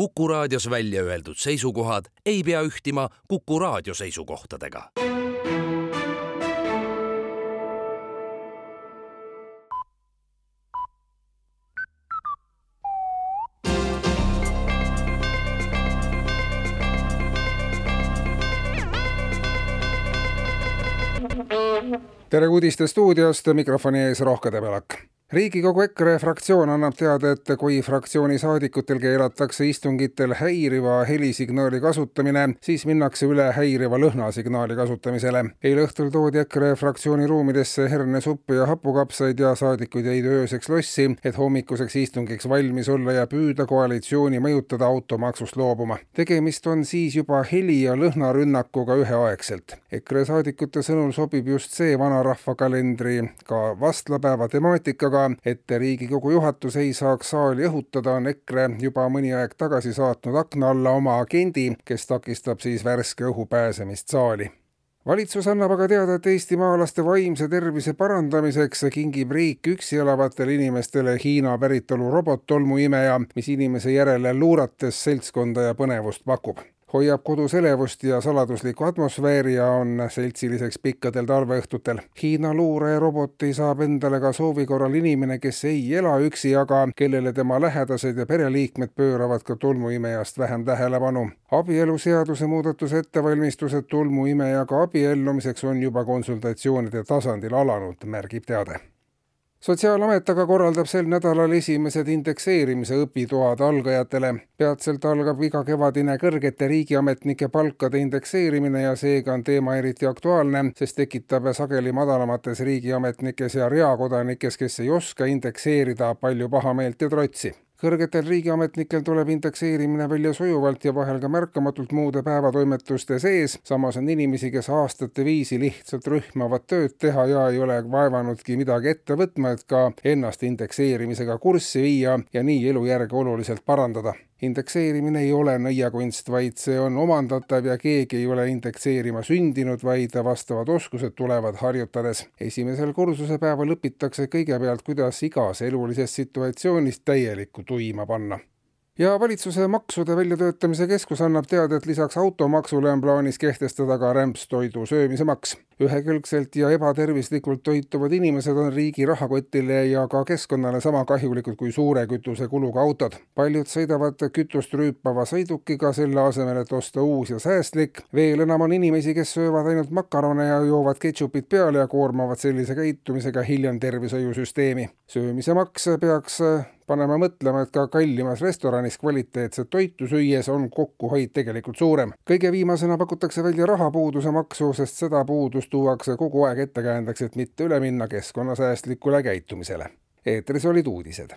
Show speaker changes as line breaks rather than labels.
Kuku raadios välja öeldud seisukohad ei pea ühtima Kuku raadio seisukohtadega.
tere uudiste stuudiost, mikrofoni ees Rohke Debelak riigikogu EKRE fraktsioon annab teada, et kui fraktsiooni saadikutel keelatakse istungitel häiriva helisignaali kasutamine, siis minnakse üle häiriva lõhnasignaali kasutamisele. eile õhtul toodi EKRE fraktsiooni ruumidesse hernesuppi ja hapukapsaid ja saadikud jäid ööseks lossi, et hommikuseks istungiks valmis olla ja püüda koalitsiooni mõjutada automaksust loobuma. tegemist on siis juba heli- ja lõhnarünnakuga üheaegselt. EKRE saadikute sõnul sobib just see vanarahva kalendri ka vastlapäeva temaatikaga, aga et Riigikogu juhatus ei saaks saali õhutada, on EKRE juba mõni aeg tagasi saatnud akna alla oma agendi, kes takistab siis värske õhu pääsemist saali. Valitsus annab aga teada, et eestimaalaste vaimse tervise parandamiseks kingib riik üksi elavatele inimestele Hiina päritolu robottolmuimeja, mis inimese järele luurates seltskonda ja põnevust pakub hoiab kodus elevust ja saladuslikku atmosfääri ja on seltsiliseks pikkadel talveõhtutel. Hiina luureroboti saab endale ka soovi korral inimene, kes ei ela üksi, aga kellele tema lähedased ja pereliikmed pööravad ka tolmuimejast vähem tähelepanu. abieluseaduse muudatuse ettevalmistused tolmuimejaga abiellumiseks on juba konsultatsioonide tasandil alanud, märgib teade sotsiaalamet aga korraldab sel nädalal esimesed indekseerimise õpitoad algajatele. peatselt algab igakevadine kõrgete riigiametnike palkade indekseerimine ja seega on teema eriti aktuaalne, sest tekitab sageli madalamates riigiametnikes ja reakodanikes, kes ei oska indekseerida, palju pahameelt ja trotsi kõrgetel riigiametnikel tuleb indekseerimine välja sujuvalt ja vahel ka märkamatult muude päevatoimetuste sees, samas on inimesi, kes aastate viisi lihtsalt rühmavad tööd teha ja ei ole vaevanudki midagi ette võtma, et ka ennast indekseerimisega kurssi viia ja nii elujärge oluliselt parandada indekseerimine ei ole nõiakunst, vaid see on omandatav ja keegi ei ole indekseerima sündinud, vaid vastavad oskused tulevad harjutades. esimesel kursuse päeval õpitakse kõigepealt, kuidas igas elulises situatsioonis täielikku tuima panna ja valitsuse maksude väljatöötamise keskus annab teada, et lisaks automaksule on plaanis kehtestada ka rämpstoidu söömise maks ühekülgselt ja ebatervislikult toituvad inimesed on riigi rahakotile ja ka keskkonnale sama kahjulikud kui suure kütusekuluga autod. paljud sõidavad kütust rüüpava sõidukiga, selle asemel, et osta uus ja säästlik. veel enam on inimesi, kes söövad ainult makarone ja joovad ketšupit peale ja koormavad sellise käitumisega hiljem tervishoiusüsteemi. söömise maks peaks panema mõtlema, et ka kallimas restoranis kvaliteetset toitu süües on kokkuhoid tegelikult suurem. kõige viimasena pakutakse välja rahapuuduse maksu, sest seda puudust tuuakse kogu aeg ettekäändeks, et mitte üle minna keskkonnasäästlikule käitumisele. eetris olid uudised